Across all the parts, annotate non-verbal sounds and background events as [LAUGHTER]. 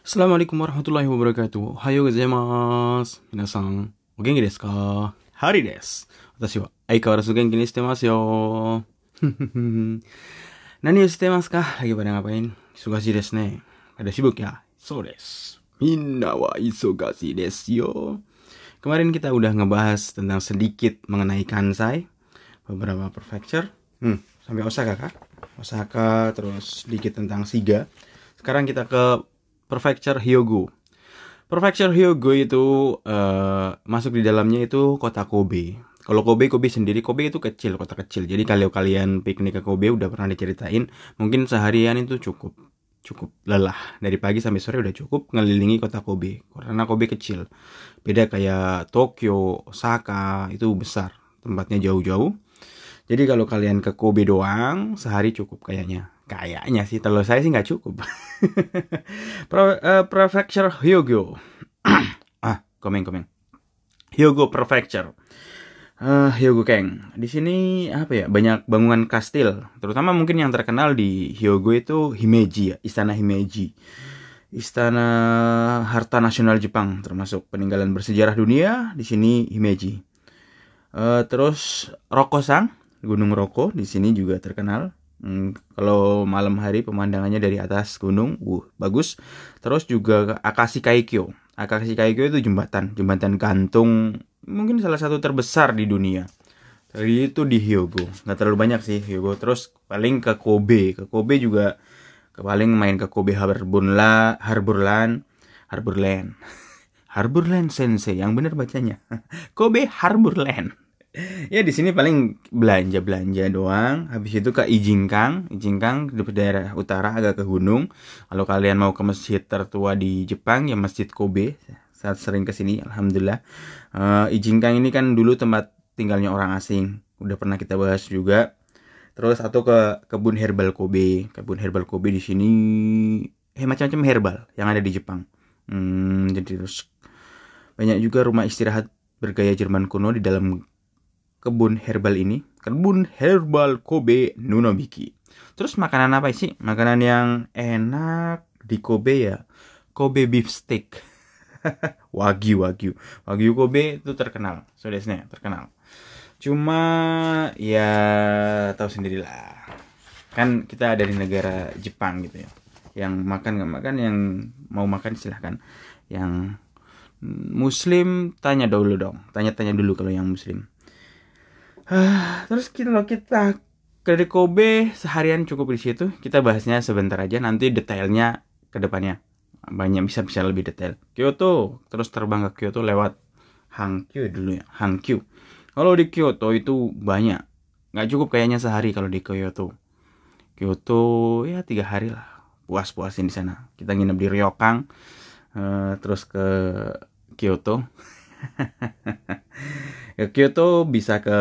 Assalamualaikum warahmatullahi wabarakatuh. Hayo gozaimasu. Minasan, o genki desu ka? Hari desu. Watashi wa aikawarazu genki ni shite masu yo. [LAUGHS] Nani o shite masu ka? Lagi pada ngapain? Isugashii desu ne. Pada sibuk ya? So desu. Minna wa isugashii desu yo. Kemarin kita udah ngebahas tentang sedikit mengenai kansai, beberapa prefecture, hmm, sampai Osaka kah? Osaka, terus sedikit tentang Shiga. Sekarang kita ke prefecture Hyogo. Prefecture Hyogo itu eh, masuk di dalamnya itu kota Kobe. Kalau Kobe, Kobe sendiri, Kobe itu kecil, kota kecil. Jadi kalau kalian piknik ke Kobe udah pernah diceritain, mungkin seharian itu cukup cukup lelah dari pagi sampai sore udah cukup ngelilingi kota Kobe karena Kobe kecil beda kayak Tokyo Osaka itu besar tempatnya jauh-jauh jadi kalau kalian ke Kobe doang sehari cukup kayaknya kayaknya sih kalau saya sih nggak cukup [LAUGHS] Pro, eh, prefecture Hyogo [CLEARS THROAT] ah komen komen Hyogo prefecture Eh, Hyogo Keng. Di sini apa ya? Banyak bangunan kastil, terutama mungkin yang terkenal di Hyogo itu Himeji ya, Istana Himeji. Istana Harta Nasional Jepang, termasuk peninggalan bersejarah dunia di sini Himeji. Eh, terus Rokosan, Gunung Roko di sini juga terkenal. Hmm, kalau malam hari pemandangannya dari atas gunung, uh, bagus. Terus juga Akashi Kaikyo. Akashi Kaikyo itu jembatan, jembatan gantung mungkin salah satu terbesar di dunia. Tadi itu di Hyogo, nggak terlalu banyak sih Hyogo. Terus paling ke Kobe, ke Kobe juga ke paling main ke Kobe Harborla, Harborland, Harborland, [LAUGHS] Harborland Sensei yang bener bacanya. [LAUGHS] Kobe Harborland. [LAUGHS] ya di sini paling belanja belanja doang. Habis itu ke Ijingkang, Ijingkang di daerah utara agak ke gunung. Kalau kalian mau ke masjid tertua di Jepang ya Masjid Kobe. Saat sering ke sini, alhamdulillah. Uh, Ijingkang ini kan dulu tempat tinggalnya orang asing. Udah pernah kita bahas juga. Terus atau ke kebun herbal Kobe. Kebun herbal Kobe di sini eh macam-macam herbal yang ada di Jepang. Hmm, jadi terus banyak juga rumah istirahat bergaya Jerman kuno di dalam kebun herbal ini. Kebun herbal Kobe Nunobiki. Terus makanan apa sih? Makanan yang enak di Kobe ya. Kobe beef steak. [LAUGHS] wagyu wagyu wagyu Kobe itu terkenal sodesnya terkenal cuma ya tahu sendirilah kan kita dari negara Jepang gitu ya yang makan nggak makan yang mau makan silahkan yang Muslim tanya dulu dong tanya-tanya dulu kalau yang Muslim [SIGHS] terus kalau kita ke Kobe seharian cukup di situ. Kita bahasnya sebentar aja nanti detailnya ke depannya. Banyak bisa bisa lebih detail. Kyoto terus terbang ke Kyoto lewat Hankyu dulu ya Hankyu kalau di Kyoto itu banyak. Nggak cukup kayaknya sehari kalau di Kyoto. Kyoto ya tiga hari lah. Puas puasin di sana. Kita nginep di Ryokang uh, terus ke Kyoto [LAUGHS] ke Kyoto bisa ke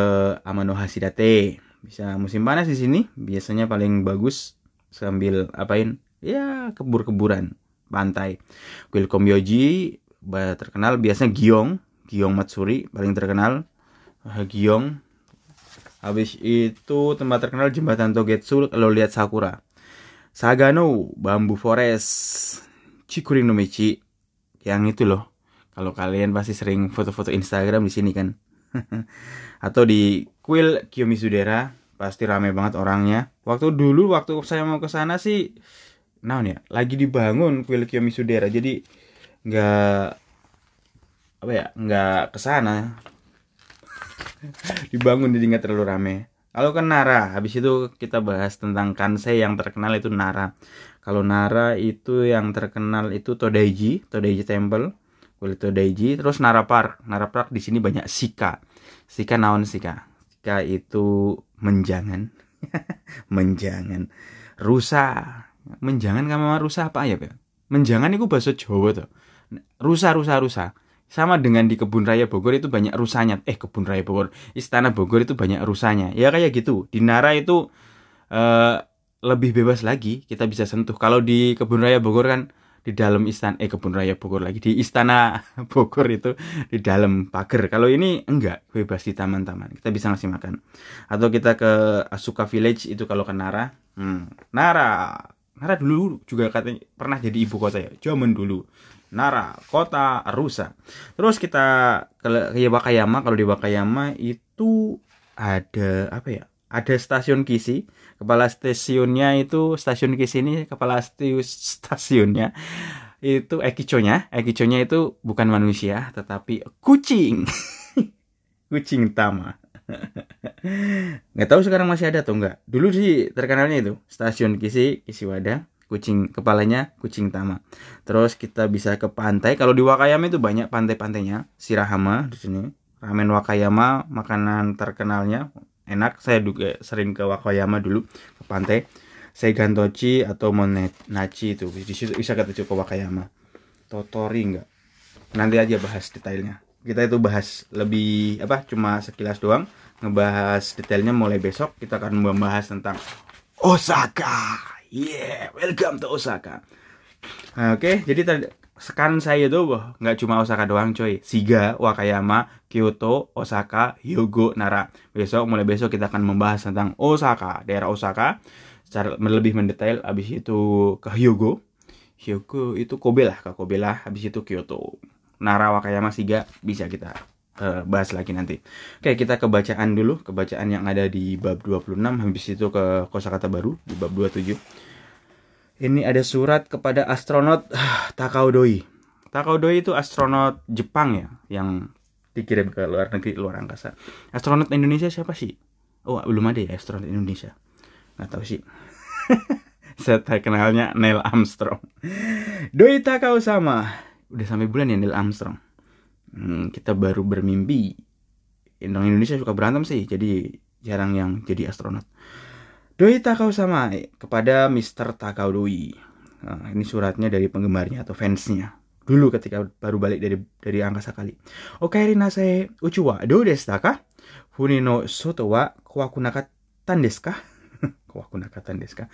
Amano Hashidate bisa musim panas di sini biasanya paling bagus sambil apain ya kebur-keburan pantai. Kuil Komyoji terkenal biasanya Giong, Giong Matsuri paling terkenal. Giong. Habis itu tempat terkenal jembatan Togetsu kalau lihat sakura. Sagano, Bambu Forest, Chikurin no Michi. Yang itu loh. Kalau kalian pasti sering foto-foto Instagram di sini kan. [LAUGHS] Atau di kuil Kiyomizudera pasti rame banget orangnya. Waktu dulu waktu saya mau ke sana sih nah ya lagi dibangun kuil Kiyomisudera jadi nggak apa ya nggak ke sana [LAUGHS] dibangun jadi nggak terlalu rame. Kalau ke Nara habis itu kita bahas tentang Kansei yang terkenal itu Nara. Kalau Nara itu yang terkenal itu Todaiji Todaiji Temple kuil Todaiji. Terus Nara Park Nara Park di sini banyak Sika Sika naon Sika? Sika itu menjangan. [LAUGHS] Menjangan. Rusa. Menjangan kamu rusa apa ya Pak? menjangan itu bahasa Jawa tuh rusa rusa rusa. Sama dengan di kebun raya Bogor itu banyak rusanya. Eh kebun raya Bogor. Istana Bogor itu banyak rusanya. Ya kayak gitu. Di Nara itu uh, lebih bebas lagi. Kita bisa sentuh. Kalau di kebun raya Bogor kan di dalam istana eh kebun raya Bogor lagi di istana [LAUGHS] Bogor itu di dalam pagar. Kalau ini enggak bebas di taman-taman. Kita bisa ngasih makan. Atau kita ke Asuka Village itu kalau ke Nara. Hmm, Nara. Nara dulu juga katanya pernah jadi ibu kota ya? Zaman dulu. Nara kota rusa. Terus kita ke, ke Wakayama kalau di Wakayama itu ada apa ya ada stasiun Kisi kepala stasiunnya itu stasiun Kisi ini kepala stasiunnya itu Ekiconya Ekiconya itu bukan manusia tetapi kucing. [LAUGHS] Kucing tama [LAUGHS] nggak tahu sekarang masih ada atau enggak dulu sih terkenalnya itu stasiun Kisi Kisiwada kucing kepalanya kucing tama terus kita bisa ke pantai. Kalau di Wakayama itu banyak pantai-pantainya. Shirahama di sini. Ramen Wakayama makanan terkenalnya enak saya juga sering ke Wakayama dulu ke pantai. Seigantochi atau Monenachi itu. Di situ bisa kata ke Wakayama. Totori enggak nanti aja bahas detailnya. Kita itu bahas lebih apa cuma sekilas doang. Ngebahas detailnya mulai besok kita akan membahas tentang Osaka. Yeah welcome to Osaka. Oke okay, jadi sekarang saya tuh nggak cuma Osaka doang coy. Siga Wakayama Kyoto Osaka Hyogo Nara. Besok mulai besok kita akan membahas tentang Osaka daerah Osaka secara lebih mendetail. Abis itu ke Hyogo. Hyogo itu Kobe lah ke Kobe lah. Habis itu Kyoto. Nara Wakayama Siga bisa kita uh, bahas lagi nanti. Oke, kita kebacaan dulu, kebacaan yang ada di bab 26 habis itu ke kosakata baru di bab 27. Ini ada surat kepada astronot Takao Doi. Takao Doi itu astronot Jepang ya yang dikirim ke luar negeri, luar angkasa. Astronot Indonesia siapa sih? Oh, belum ada ya astronot Indonesia. Nggak tahu sih. [LAUGHS] Saya kenalnya Neil Armstrong. Doi Takao sama udah sampai bulan ya Neil Armstrong hmm, kita baru bermimpi Indonesia suka berantem sih jadi jarang yang jadi astronot Doi Takau sama kepada Mr. Takau Doi. Nah, ini suratnya dari penggemarnya atau fansnya. Dulu ketika baru balik dari dari angkasa kali. Oke, nasai uchiwa dou desu taka? Funi no soto wa kawakunakatan desu ka? [LAUGHS] kawakunakatan desu ka?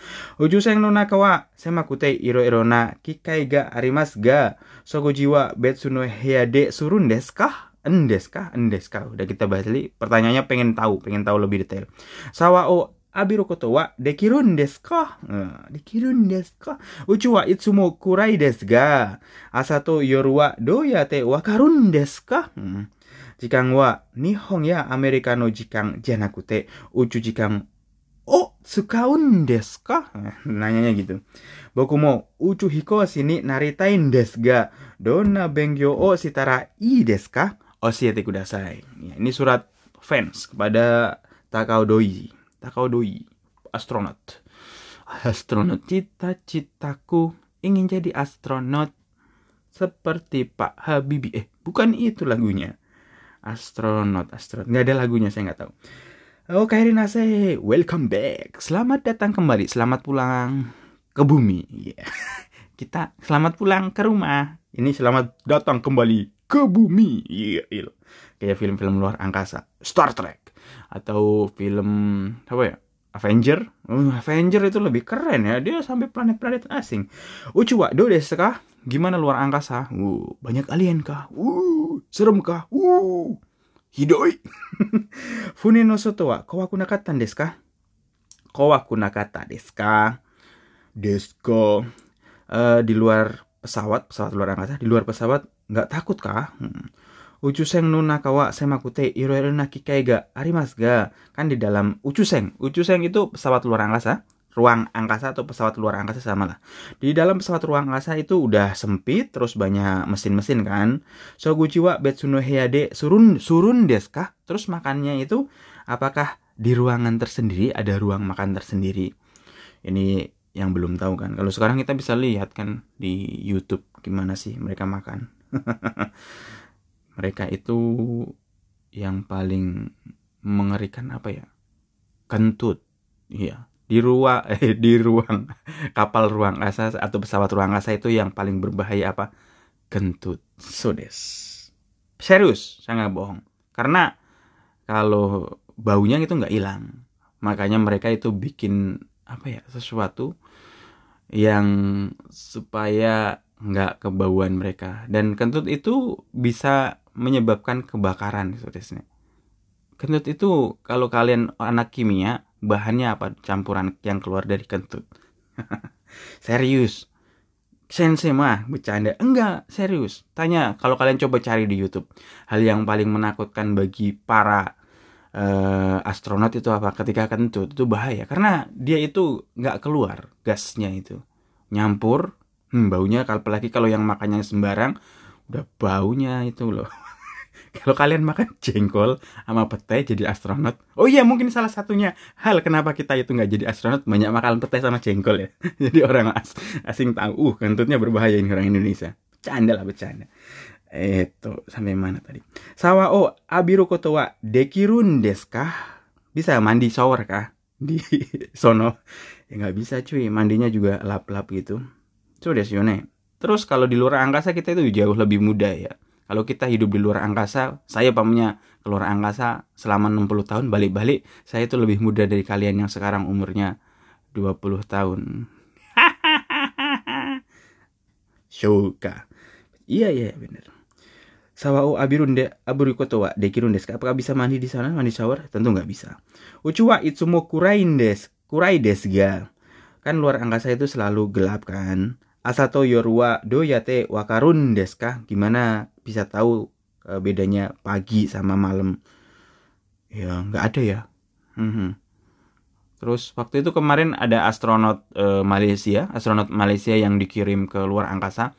Ujuseng no naka wa semakute iro iro na kikai ga arimas ga Sogo wa betsu no heade surun desu kah Endeska, endeska. Udah kita bahas lagi. Pertanyaannya pengen tahu, pengen tahu lebih detail. Sawa o ますが、食事は別の部屋でするんですか Endes kah? Endes kah? Udah kita bahas tadi. Pertanyaannya pengen tahu, pengen tahu lebih detail. Sawa o abiru koto wa dekirun desu ka? Uh, dekirun desu ka? Uchu wa itsumo kurai desu ga, asa to yoru wa doyate wakarun desu ka? Hmm. Jikang wa Nihon ya Amerika no jikang janakute uchu jikang Oh, sukaun desu ka? Nanyanya gitu. Boku mo uchu hiko sini naritain desu ga. Dona bengyo o sitara i desu ka? Oshiete kudasai. Ya, ini surat fans kepada Takao Doi. Takao Doi, astronot. Astronot cita-citaku ingin jadi astronot seperti Pak Habibie. Eh, bukan itu lagunya. Astronot, astronot. Nggak ada lagunya, saya nggak tahu. Oh Kairinase, welcome back. Selamat datang kembali, selamat pulang ke bumi. Yeah. [LAUGHS] Kita selamat pulang ke rumah. Ini selamat datang kembali ke bumi. Iya, yeah, Kayak film-film luar angkasa, Star Trek atau film apa ya? Avenger. Uh, Avenger itu lebih keren ya. Dia sampai planet-planet asing. Uh, Ucuwa do deska gimana luar angkasa? Uh, banyak alien kah? Uh, serem kah? Uh, hidoi. [LAUGHS] Fune no soto wa kowaku nakatan deska kowaku nakata deska desko uh, eh, di luar pesawat pesawat luar angkasa di luar pesawat nggak takut kah? Hmm. Uchuseng no nakawa semakute iroiro na kikai ga arimasu ga kan di dalam Uchuseng Uchuseng itu pesawat luar angkasa ruang angkasa atau pesawat luar angkasa sama lah. Di dalam pesawat ruang angkasa itu udah sempit, terus banyak mesin-mesin kan. So Soguchiwa Betsuno Heade surun surun deska. Terus makannya itu apakah di ruangan tersendiri ada ruang makan tersendiri? Ini yang belum tahu kan. Kalau sekarang kita bisa lihat kan di YouTube gimana sih mereka makan. [LAUGHS] mereka itu yang paling mengerikan apa ya? Kentut. Iya, di ruang [LAUGHS] eh, di ruang kapal ruang angkasa atau pesawat ruang angkasa itu yang paling berbahaya apa? Kentut. Sodes. Serius, saya nggak bohong. Karena kalau baunya itu nggak hilang. Makanya mereka itu bikin apa ya sesuatu yang supaya nggak kebauan mereka dan kentut itu bisa menyebabkan kebakaran saudara kentut itu kalau kalian anak kimia bahannya apa? Campuran yang keluar dari kentut. [LAUGHS] Serius. Sensei mah bercanda. Enggak serius. Tanya kalau kalian coba cari di YouTube hal yang paling menakutkan bagi para uh, astronot itu apa? Ketika kentut itu bahaya. Karena dia itu nggak keluar gasnya itu. Nyampur hmm, baunya kalau apalagi kalau yang makannya sembarang udah baunya itu loh [LAUGHS] kalau kalian makan jengkol sama petai jadi astronot. Oh iya mungkin salah satunya. Hal kenapa kita itu nggak jadi astronot? Banyak makan petai sama jengkol ya. [LAUGHS] Jadi orang as asing tahu. Uh kentutnya berbahaya ini orang Indonesia. Bercanda lah bercanda. Itu sampai mana tadi? Sawa o abiru koto wa dekirun desu bisa mandi shower kah? Di [LAUGHS] sono. Ya nggak bisa cuy. Mandinya juga lap-lap gitu. Sudah sih terus kalau di luar angkasa kita itu jauh lebih mudah ya kalau kita hidup di luar angkasa, saya pamannya keluar angkasa selama 60 tahun balik-balik, saya itu lebih muda dari kalian yang sekarang umurnya 20 tahun. [LAUGHS] Shoka. Iya iya benar. Sawao abirun de aburi koto wa dekirun desu Apakah bisa mandi di sana? Mandi shower? Tentu nggak bisa. Uchu wa itsumo kurain desu. Kurai desu ga. Kan luar angkasa itu selalu gelap kan. Asato yorua doyate wakarun deska gimana bisa tahu uh, bedanya pagi sama malam. Ya nggak ada ya. Hmm. terus waktu itu kemarin ada astronot uh, Malaysia astronot Malaysia yang dikirim ke luar angkasa.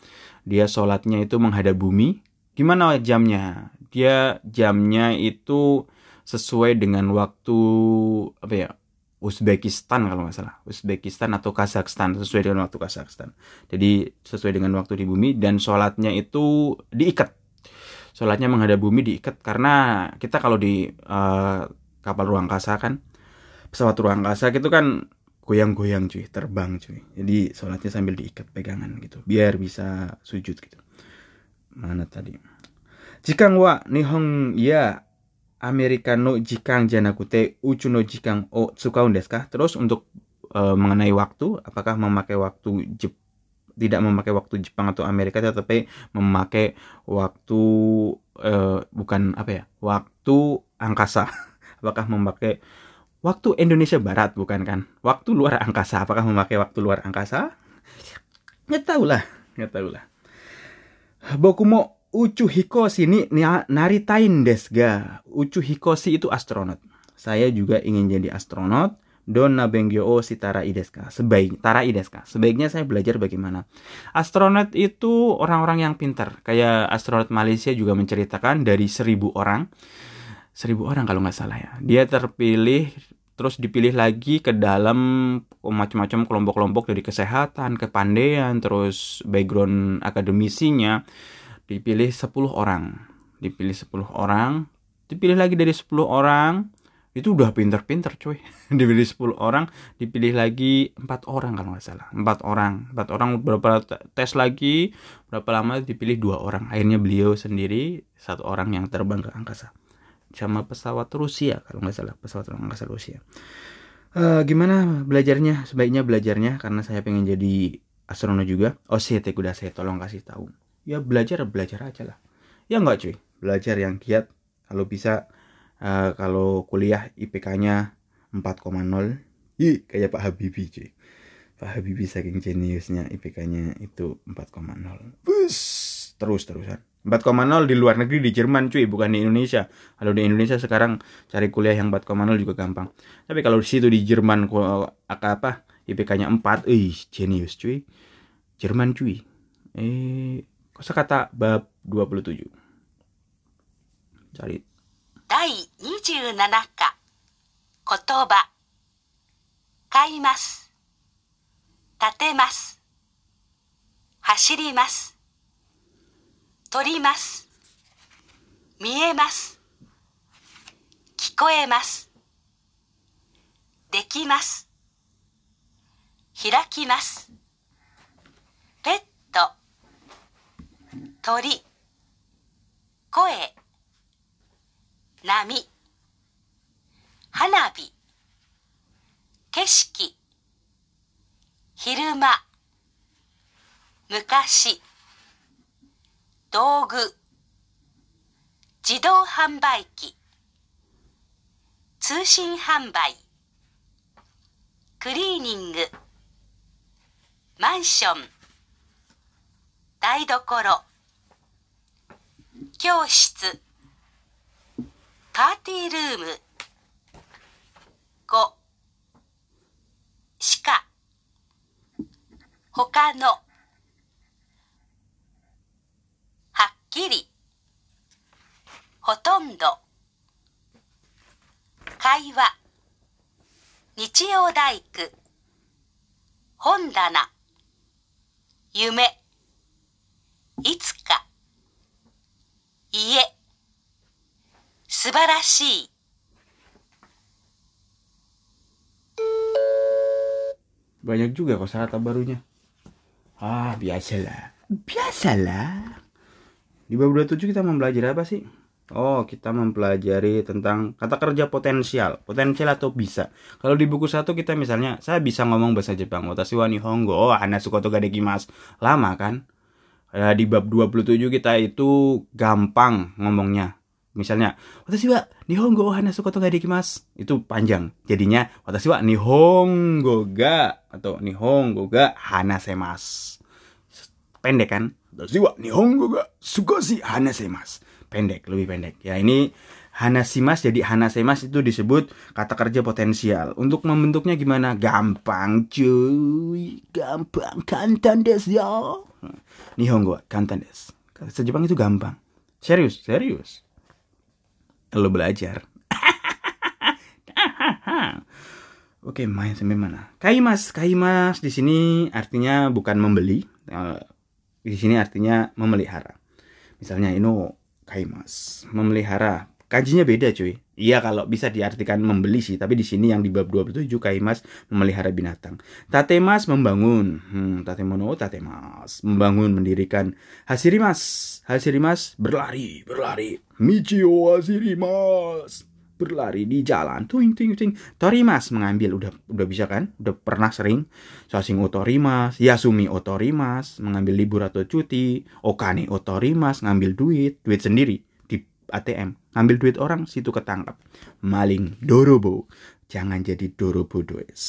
Dia sholatnya itu menghadap bumi. Gimana jamnya? Dia jamnya itu sesuai dengan waktu apa ya Uzbekistan kalau nggak salah. Uzbekistan atau Kazakhstan sesuai dengan waktu Kazakhstan. Jadi sesuai dengan waktu di bumi dan sholatnya itu diikat. Sholatnya menghadap bumi diikat karena kita kalau di uh, kapal ruang angkasa kan pesawat ruang angkasa gitu kan goyang-goyang cuy terbang cuy. Jadi sholatnya sambil diikat pegangan gitu biar bisa sujud gitu. Mana tadi? Jika wa nihong ya Amerikano jikang janakute uchu no jikang o tsukaun desu Terus untuk e, mengenai waktu, apakah memakai waktu Jep tidak memakai waktu Jepang atau Amerika tetapi memakai waktu e, bukan apa ya? Waktu angkasa. [LAUGHS] apakah memakai waktu Indonesia Barat bukan kan? Waktu luar angkasa. Apakah memakai waktu luar angkasa? Nggak tahu lah, nggak tahu lah. Bokumo Uchu Hikoshi ini naritain desga. Uchu Hikoshi itu astronot. Saya juga ingin jadi astronot. Donna Bengyo si Tara Ideska. Sebaik Tara Ideska. Sebaiknya saya belajar bagaimana. Astronot itu orang-orang yang pintar. Kayak astronot Malaysia juga menceritakan dari seribu orang. Seribu orang kalau nggak salah ya. Dia terpilih terus dipilih lagi ke dalam macam-macam kelompok-kelompok dari kesehatan, kepandaian, terus background akademisinya dipilih 10 orang. Dipilih 10 orang. Dipilih lagi dari 10 orang. Itu udah pinter-pinter cuy. [LAUGHS] Dipilih 10 orang dipilih lagi empat orang kalau nggak salah. Empat orang. Empat orang berapa tes lagi berapa lama dipilih dua orang. Akhirnya beliau sendiri satu orang yang terbang ke angkasa. Sama pesawat Rusia kalau nggak salah pesawat angkasa Rusia. Uh, gimana belajarnya? Sebaiknya belajarnya karena saya pengen jadi astronot juga. Oh sih udah saya tolong kasih tahu ya belajar belajar aja lah. Ya enggak cuy? Belajar yang giat. Kalau bisa uh, kalau kuliah IPK-nya 4,0 Ih, kayak Pak Habibie cuy. Pak Habibie saking jeniusnya IPK-nya itu 4,0 Bus terus terusan. 4,0 di luar negeri di Jerman cuy bukan di Indonesia. Kalau di Indonesia sekarang cari kuliah yang 4,0 juga gampang. Tapi kalau di situ di Jerman apa IPK-nya 4 ih jenius cuy. Jerman cuy. Eh Kosakata bab 27. Cari. 第27課言葉買います立てます走ります取ります見えます聞こえますできます開きます鳥。声。波。花火。景色。昼間。昔。道具。自動販売機。通信販売。クリーニング。マンション。台所。教室。パーティールーム。5しか他の。はっきり。ほとんど。会話。日曜大工。本棚。夢。いつか。家素晴らしい Banyak juga kosakata barunya. Ah, biasalah. Biasalah. Di bab 27 kita mempelajari apa sih? Oh, kita mempelajari tentang kata kerja potensial. Potensial atau bisa. Kalau di buku satu kita misalnya, saya bisa ngomong bahasa Jepang. Watashi wa nihongo. Oh, hana sukoto ga dekimasu. Lama kan? Eh, di bab 27 kita itu gampang ngomongnya. Misalnya, watashi wa nihongo hana sukoto ga dekimasu. Itu panjang. Jadinya, watashi wa nihongo ga atau nihongo ga hanasemasu. Pendek kan? Watashi wa nihongo ga sukoshi hanasemasu. Pendek, lebih pendek. Ya, ini hanasimas jadi hanasemas itu disebut kata kerja potensial. Untuk membentuknya gimana? Gampang, cuy. Gampang, kantan desu ya. Nihongo wa kantan desu. Bahasa Jepang itu gampang. Serius, serius. Lo belajar. [LAUGHS] Oke, main sampai mana? Kaimas, kaimas di sini artinya bukan membeli. Eh, Di sini artinya memelihara. Misalnya ino kaimas, memelihara. Kanjinya beda cuy. Iya kalau bisa diartikan membeli sih, tapi di sini yang di bab 27 kaimas memelihara binatang. Tatemas membangun. Hmm, tatemono tatemas, membangun, mendirikan. Hasirimas, hasirimas berlari, berlari. Michio hasirimas. Berlari di jalan, tuing tuing tuing. Torimas mengambil, udah udah bisa kan? Udah pernah sering. Sasing otorimas, Yasumi otorimas, mengambil libur atau cuti. Okane otorimas, ngambil duit, duit sendiri di ATM. Ngambil duit orang, situ ketangkap. Maling, dorobo. Jangan jadi dorobo does.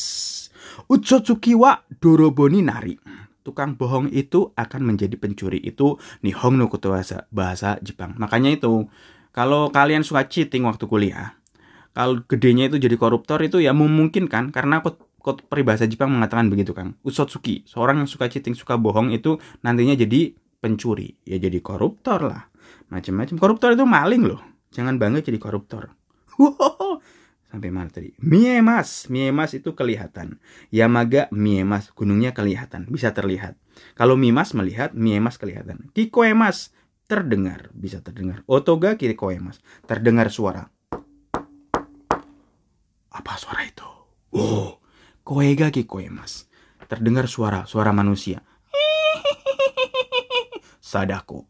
Utsotsuki wa dorobo ni nari. Tukang bohong itu akan menjadi pencuri. Itu nihong no koto bahasa, Jepang. Makanya itu, kalau kalian suka cheating waktu kuliah, kalau gedenya itu jadi koruptor itu ya memungkinkan karena kot, kot peribahasa Jepang mengatakan begitu Kang. Usotsuki, seorang yang suka cheating, suka bohong itu nantinya jadi pencuri, ya jadi koruptor lah. Macam-macam. Koruptor itu maling loh. Jangan bangga jadi koruptor. Wow. Sampai mana tadi? Miemas. Miemas itu kelihatan. Yamaga Miemas. Gunungnya kelihatan. Bisa terlihat. Kalau Mimas melihat, Miemas kelihatan. Kikoemas. Terdengar. Bisa terdengar. Otoga Kikoemas. Terdengar suara. Apa suara itu? Oh. Koega Kikoemas. Terdengar suara. Suara manusia. [LAUGHS] Sadako.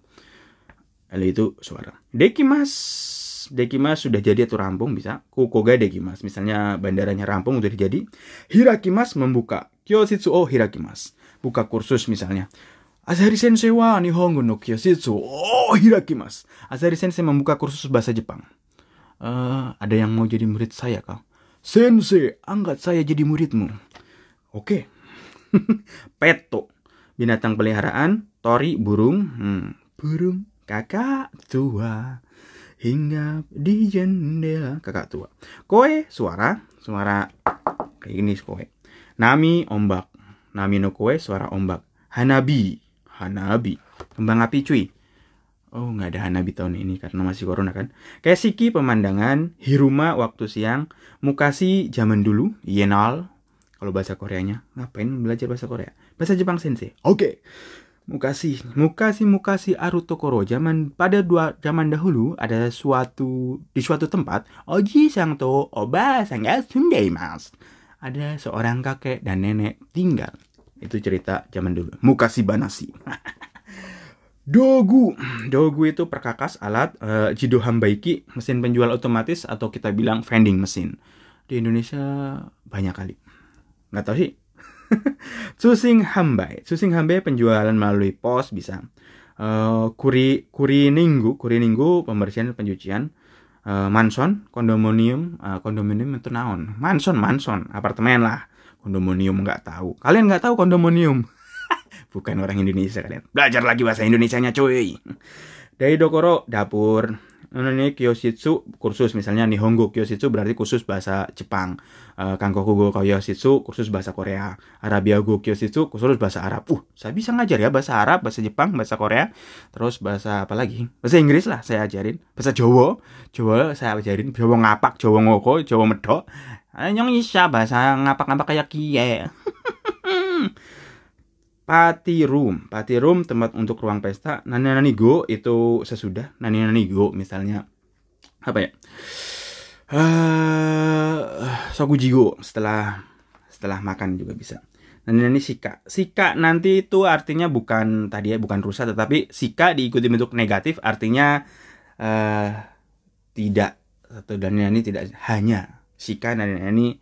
Lalu itu suara. Dekimas. Dekimas sudah jadi atau rampung bisa. Kukoga dekimas. Misalnya bandaranya rampung udah jadi. Hirakimas membuka. Kyositsu o hirakimas. Buka kursus misalnya. Azari sensei wa nihongo no kyositsu o hirakimas. Azari sensei membuka kursus bahasa Jepang. Eh, ada yang mau jadi murid saya kau? Sensei, angkat saya jadi muridmu. Oke. [LAUGHS] Peto. Binatang peliharaan. Tori, burung. Hmm, burung kakak tua hingga di jendela kakak tua. Koe suara, suara kayak gini koe. Nami ombak, nami no koe suara ombak. Hanabi, hanabi, kembang api cuy. Oh nggak ada hanabi tahun ini karena masih corona kan. Kesiki pemandangan, hiruma waktu siang, mukasi zaman dulu, yenal. Kalau bahasa Koreanya, ngapain belajar bahasa Korea? Bahasa Jepang sensei. Oke. Mukasi, mukasi, mukasi arutokoro. Zaman pada dua zaman dahulu ada suatu di suatu tempat oji sang to oba sangga sundai mas. Ada seorang kakek dan nenek tinggal. Itu cerita zaman dulu. Mukasi banasi. [LAUGHS] Dogu, dogu itu perkakas alat uh, jido hambaiki mesin penjual otomatis atau kita bilang vending mesin. Di Indonesia banyak kali. Nggak tahu sih [LAUGHS] Susing Hambai. Susing Hambai penjualan melalui pos bisa. Uh, kuri kuri ninggu, kuri ninggu pembersihan pencucian. Uh, manson, kondominium, uh, kondominium itu naon? Manson, manson, apartemen lah. Kondominium nggak tahu. Kalian nggak tahu kondominium? [LAUGHS] Bukan orang Indonesia kalian. Belajar lagi bahasa Indonesianya cuy. Dari Dokoro dapur. Ini Kyoshitsu kursus misalnya Nihongo Kyoshitsu berarti kursus bahasa Jepang. Uh, Kankoku go Kyoshitsu kursus bahasa Korea. Arabia go Kyoshitsu kursus bahasa Arab. Uh, saya bisa ngajar ya bahasa Arab, bahasa Jepang, bahasa Korea, terus bahasa apa lagi? Bahasa Inggris lah saya ajarin. Bahasa Jawa, Jawa saya ajarin. Jawa ngapak, Jawa ngoko, Jawa medok. Yang bisa bahasa ngapak-ngapak kayak kie. [LAUGHS] Party room, party room tempat untuk ruang pesta. Nani nani go itu sesudah. Nani nani go misalnya apa ya? Uh, sokujigo setelah setelah makan juga bisa. Nani nani sika. Sika nanti itu artinya bukan tadi ya bukan rusak tetapi sika diikuti bentuk negatif artinya uh, tidak atau dan nani tidak hanya sika nani nani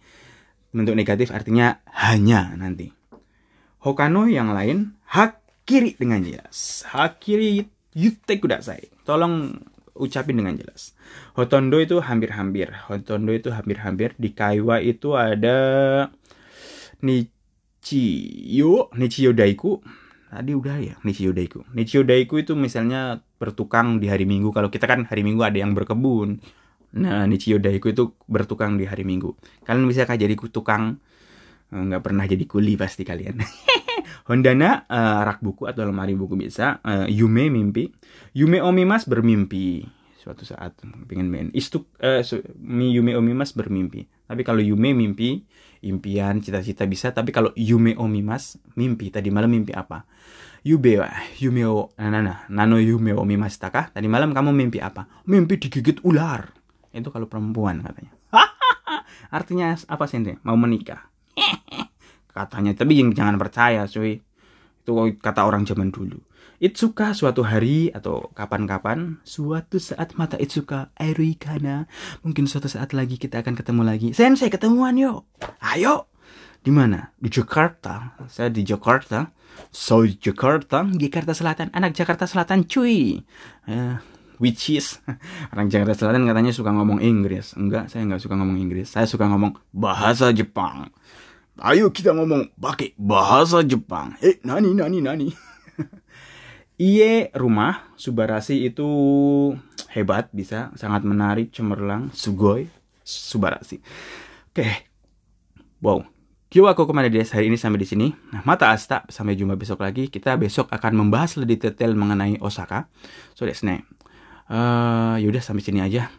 bentuk negatif artinya hanya nanti. Hokano yang lain hakiri dengan jelas. Hakiri yute kudasai. Tolong ucapin dengan jelas. Hotondo itu hampir-hampir. Hotondo itu hampir-hampir. Di Kaiwa itu ada Nichiyo, Nichiyo Daiku. Tadi udah ya, Nichiyo Daiku. Nichiyo Daiku itu misalnya bertukang di hari Minggu. Kalau kita kan hari Minggu ada yang berkebun. Nah, Nichiyo Daiku itu bertukang di hari Minggu. Kalian bisa jadi tukang nggak pernah jadi kuli pasti kalian. [LAUGHS] Hondana uh, rak buku atau lemari buku bisa. Uh, Yume mimpi. Yume omimas bermimpi suatu saat pengen main. Istuk uh, mi Yume omimas bermimpi. Tapi kalau Yume mimpi, impian, cita-cita bisa. Tapi kalau Yume omimas mimpi. Tadi malam mimpi apa? Yube wa, Yume o, nana, nano Yume omimas takah. Tadi malam kamu mimpi apa? Mimpi digigit ular. Itu kalau perempuan katanya. [LAUGHS] Artinya apa sih Mau menikah [LAUGHS] katanya. Tapi jangan percaya cuy. Itu kata orang zaman dulu. Itsuka suatu hari atau kapan-kapan suatu saat mata Itsuka Erikana mungkin suatu saat lagi kita akan ketemu lagi. Sensei ketemuan yuk. Ayo. Di mana? Di Jakarta. Saya di Jakarta. So Jakarta? Jakarta Selatan. Anak Jakarta Selatan cuy. Uh, which is [LAUGHS] orang Jakarta Selatan katanya suka ngomong Inggris. Enggak saya nggak suka ngomong Inggris. Saya suka ngomong bahasa Jepang Ayo kita ngomong pakai bahasa Jepang. Eh, nani nani nani. [LAUGHS] Iye rumah Subarasi itu hebat bisa sangat menarik cemerlang sugoi Subarasi. Oke. Wow. Kyo aku ke mana dia hari ini sampai di sini. Nah, mata asta sampai jumpa besok lagi. Kita besok akan membahas lebih detail mengenai Osaka. So that's next. Uh, yaudah sampai sini aja.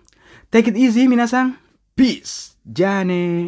Take it easy minasang. Peace. Jane.